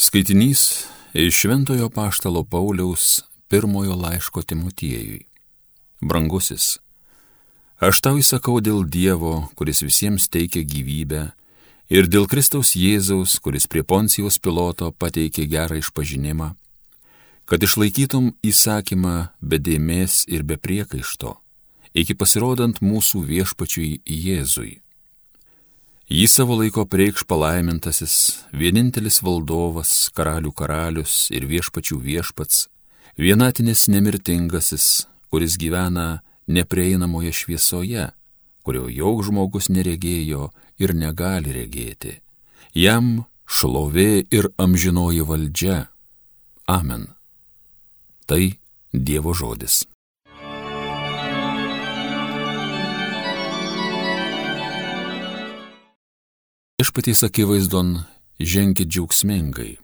Skaitinys iš Šventojo Paštalo Pauliaus pirmojo laiško Timotiejui. Brangusis, aš tau įsakau dėl Dievo, kuris visiems teikia gyvybę, ir dėl Kristaus Jėzaus, kuris prie Poncijos piloto pateikė gerą išpažinimą, kad išlaikytum įsakymą be dėmesio ir be priekaišto, iki pasirodant mūsų viešpačiui Jėzui Jį savo laiko preikš palaimintasis, vienintelis valdovas, karalių karalius ir viešpačių viešpats, vienatinis nemirtingasis, kuris gyvena neprieinamoje šviesoje, kurio joks žmogus neregėjo ir negali regėti. Jam šlovė ir amžinoji valdžia. Amen. Tai Dievo žodis. Viešpatys akivaizdon ženkit džiaugsmingai.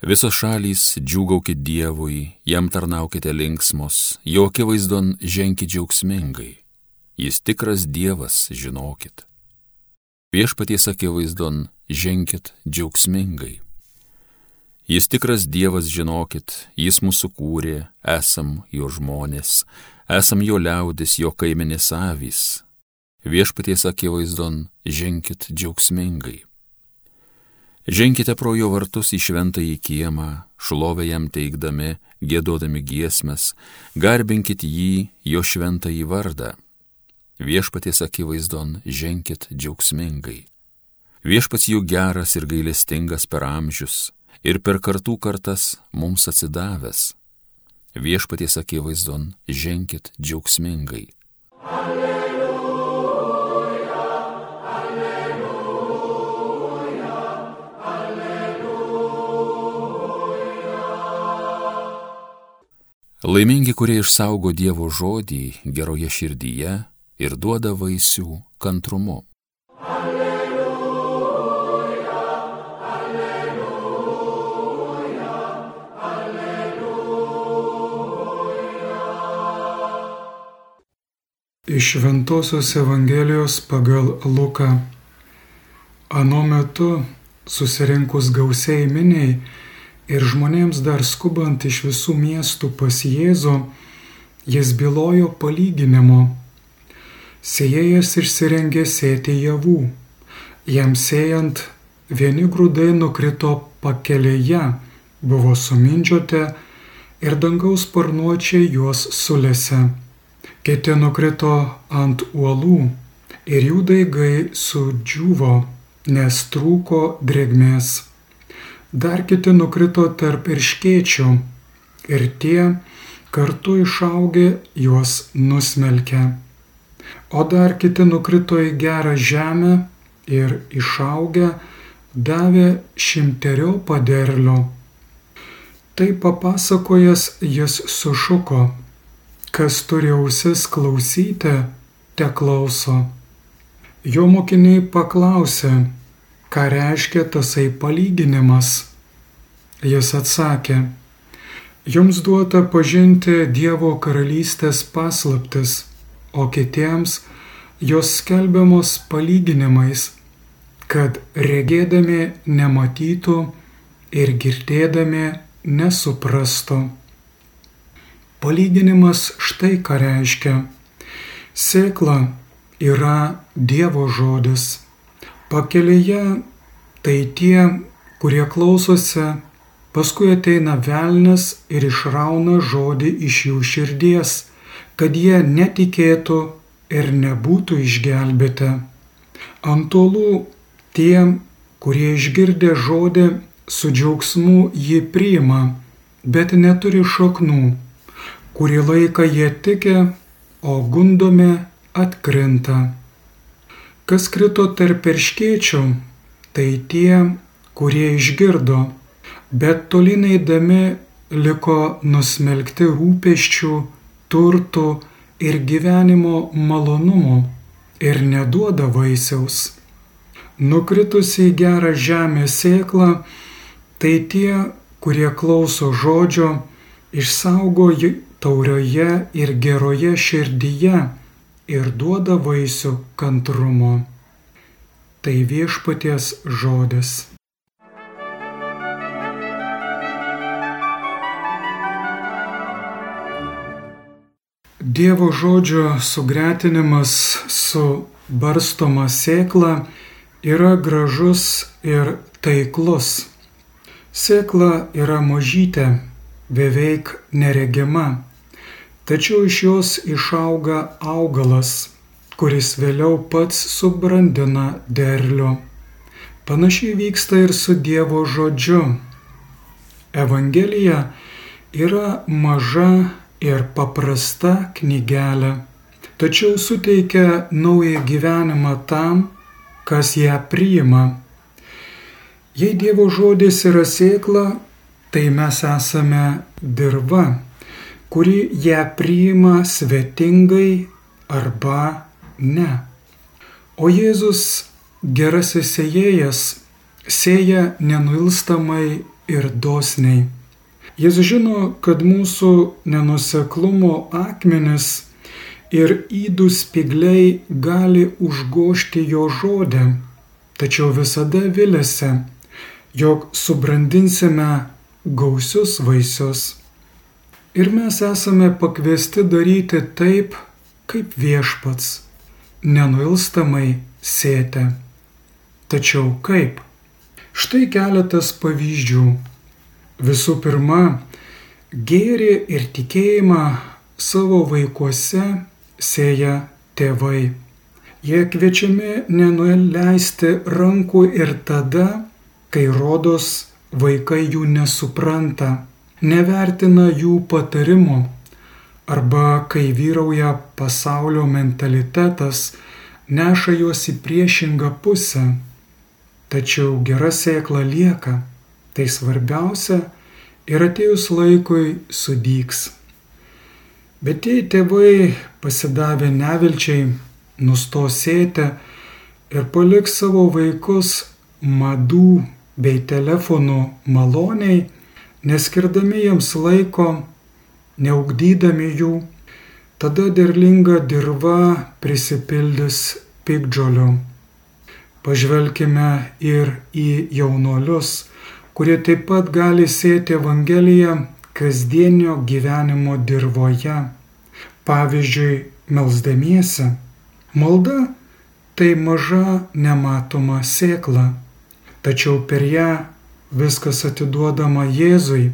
Visos šalys džiūgaukit Dievui, jam tarnaukite linksmos, jo akivaizdon ženkit džiaugsmingai. Jis tikras Dievas, žinokit. Viešpaties akivaizdon ženkit džiaugsmingai. Jis tikras Dievas, žinokit, jis mūsų kūrė, esam jo žmonės, esam jo liaudis, jo kaiminės avys, viešpaties akivaizdon ženkit džiaugsmingai. Ženkite pro jo vartus į šventąjį kiemą, šlovę jam teikdami, gėdodami giesmes, garbinkit jį, jo šventąjį vardą. Viešpaties akivaizdon ženkit džiaugsmingai. Viešpats jų geras ir gailestingas per amžius ir per kartų kartas mums atsidavęs. Viešpaties akivaizdon ženkit džiaugsmingai. Alleluja. Laimingi, kurie išsaugo Dievo žodį geroje širdyje ir duoda vaisių kantrumu. Alleluja, alleluja, alleluja. Iš Ventosios Evangelijos pagal Luką. Anu metu susirinkus gausiai miniai, ir žmonėms dar skubant iš visų miestų pas Jėzų, jis bylojo palyginimo. Sėjėjas išsirengė sėti javų. Jam sėjant vieni grūdai nukrito pakelėje, buvo sumindžioti ir dangaus sparnuočiai juos sulėse. Kiti nukrito ant uolų ir jų daigai sudžiuvo, nes trūko drėgmės dar kiti nukrito tarp irškiečių ir tie kartu išaugę juos nusmelkė. O dar kiti nukrito į gerą žemę ir išaugę davė šimterio paderlių. Tai papasakojęs jis sušuko, kas turi ausis klausyti, te klauso. Jo mokiniai paklausė, ką reiškia tasai palyginimas. Jis atsakė, jums duota pažinti Dievo karalystės paslaptis, o kitiems jos skelbiamos palyginimais, kad regėdami nematytų ir girdėdami nesuprastų. Palyginimas štai ką reiškia. Sėkla yra Dievo žodis Pakelėje tai tie, kurie klausosi, paskui ateina velnas ir išrauna žodį iš jų širdies, kad jie netikėtų ir nebūtų išgelbėti. Antolų tie, kurie išgirdė žodį, su džiaugsmu jį priima, bet neturi šaknų, kurį laiką jie tiki, o gundomi atkrinta. Kas krito tarp perškiečių, tai tie, kurie išgirdo, bet tolinaidami liko nusmelkti rūpeščių, turtų ir gyvenimo malonumų ir neduoda vaisiaus. Nukritusi į gerą žemę sėklą, tai tie, kurie klauso žodžio, išsaugo taurioje ir geroje širdyje ir duoda vaisių kantrumo. Tai viešpaties žodis. Dievo žodžio sugretinimas su barstoma sėkla yra gražus ir taiklus. Sėkla yra mažytė, beveik neregima tačiau iš jos išauga augalas, kuris vėliau pats subrandina derlių. Panašiai vyksta ir su Dievo žodžiu. Evangelija yra maža ir paprasta knygelė, tačiau suteikia naują gyvenimą tam, kas ją priima. Jei Dievo žodis yra sėkla, tai mes esame dirba, kuri ją priima svetingai arba ne. O Jėzus gerasis sėjėjas sėja nenuilstamai ir dosniai. Jis žino, kad mūsų nenuseklumo akmenis ir įdų spigliai gali užgošti jo žodį, tačiau visada vilėse, jog subrandinsime gausius vaisius. Ir mes esame pakviesti daryti taip, kaip viešpats, nenuilstamai sėti. Tačiau kaip? Štai keletas pavyzdžių Visų pirma, gėrį ir tikėjimą savo vaikuose sėja tėvai. Jie kviečiami nenuleisti rankų ir tada, kai rodos vaikai jų nesupranta, nevertina jų patarimo arba kai vyrauja pasaulio mentalitetas, neša juos į priešingą pusę. Tačiau gera sėkla lieka tai svarbiausia ir atėjus laikui sudyks. Bet jei tėvai pasidavę nevilčiai nustosėti ir paliks savo vaikus madų bei telefonų maloniai, neskirdami jiems laiko, neugdydami jų, tada derlinga dirba prisipildys pikdžiolių. Pažvelkime ir į jaunuolius, kurie taip pat gali sėti Evangeliją kasdienio gyvenimo dirboje. Pavyzdžiui, melzdamiesi. Malda tai maža nematoma sėkla, tačiau per ją viskas atiduodama Jėzui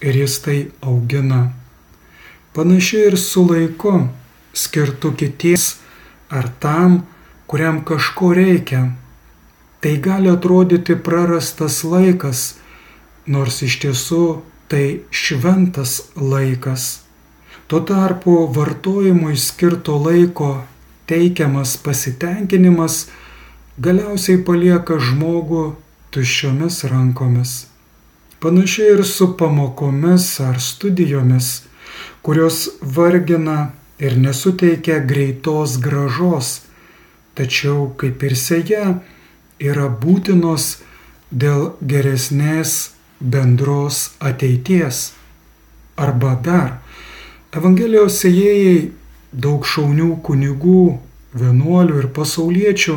ir jis tai augina. Panašiai ir su laiku, skirtu kities ar tam, kuriam kažko reikia. Tai gali atrodyti prarastas laikas, nors iš tiesų tai šventas laikas. Tuo tarpu vartojimui skirto laiko teikiamas pasitenkinimas galiausiai palieka žmogų tuščiomis rankomis. Panašiai ir su pamokomis ar studijomis, kurios vargina ir nesuteikia greitos gražos, tačiau kaip ir sėja yra būtinos dėl geresnės bendros ateities. Arba dar, Evangelijos sėjėjai daug šaunių kunigų, vienuolių ir pasauliečių,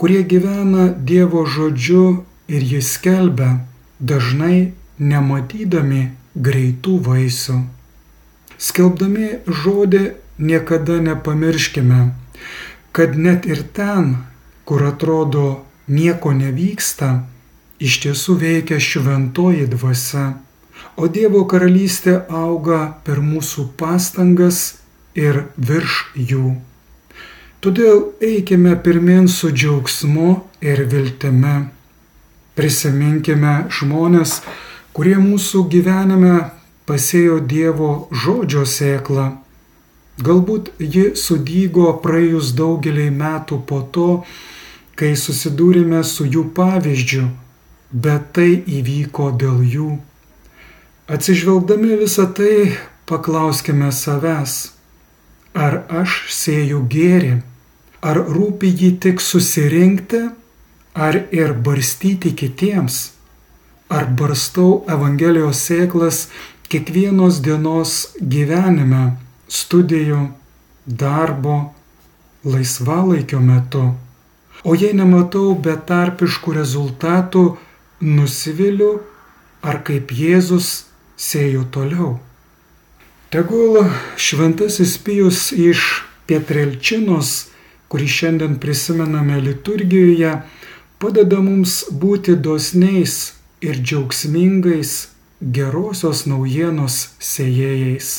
kurie gyvena Dievo žodžiu ir jis skelbia, dažnai nematydami greitų vaisių. Skelbdami žodį niekada nepamirškime, kad net ir ten, kur atrodo nieko nevyksta, iš tiesų veikia šventoji dvasia, o Dievo karalystė auga per mūsų pastangas ir virš jų. Todėl eikime pirmin su džiaugsmu ir viltime. Prisiminkime žmonės, kurie mūsų gyvenime pasėjo Dievo žodžio sėklą. Galbūt ji sudygo praėjus daugeliai metų po to, kai susidūrėme su jų pavyzdžiu bet tai įvyko dėl jų. Atsižvelgdami visą tai, paklauskime savęs, ar aš sėju gėri, ar rūpi jį tik susirinkti, ar ir barstyti kitiems, ar barstau Evangelijos sėklas kiekvienos dienos gyvenime, studijų, darbo, laisvalaikio metu. O jei nematau betarpiškų rezultatų, nusiviliu ar kaip Jėzus sėjau toliau. Tegul šventasis Pijus iš Pietrelčinos, kurį šiandien prisimename liturgijoje, padeda mums būti dosniais ir džiaugsmingais gerosios naujienos sėjėjais.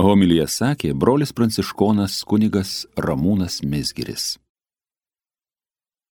Homilyje sakė brolis pranciškonas kunigas Ramūnas Mesgiris.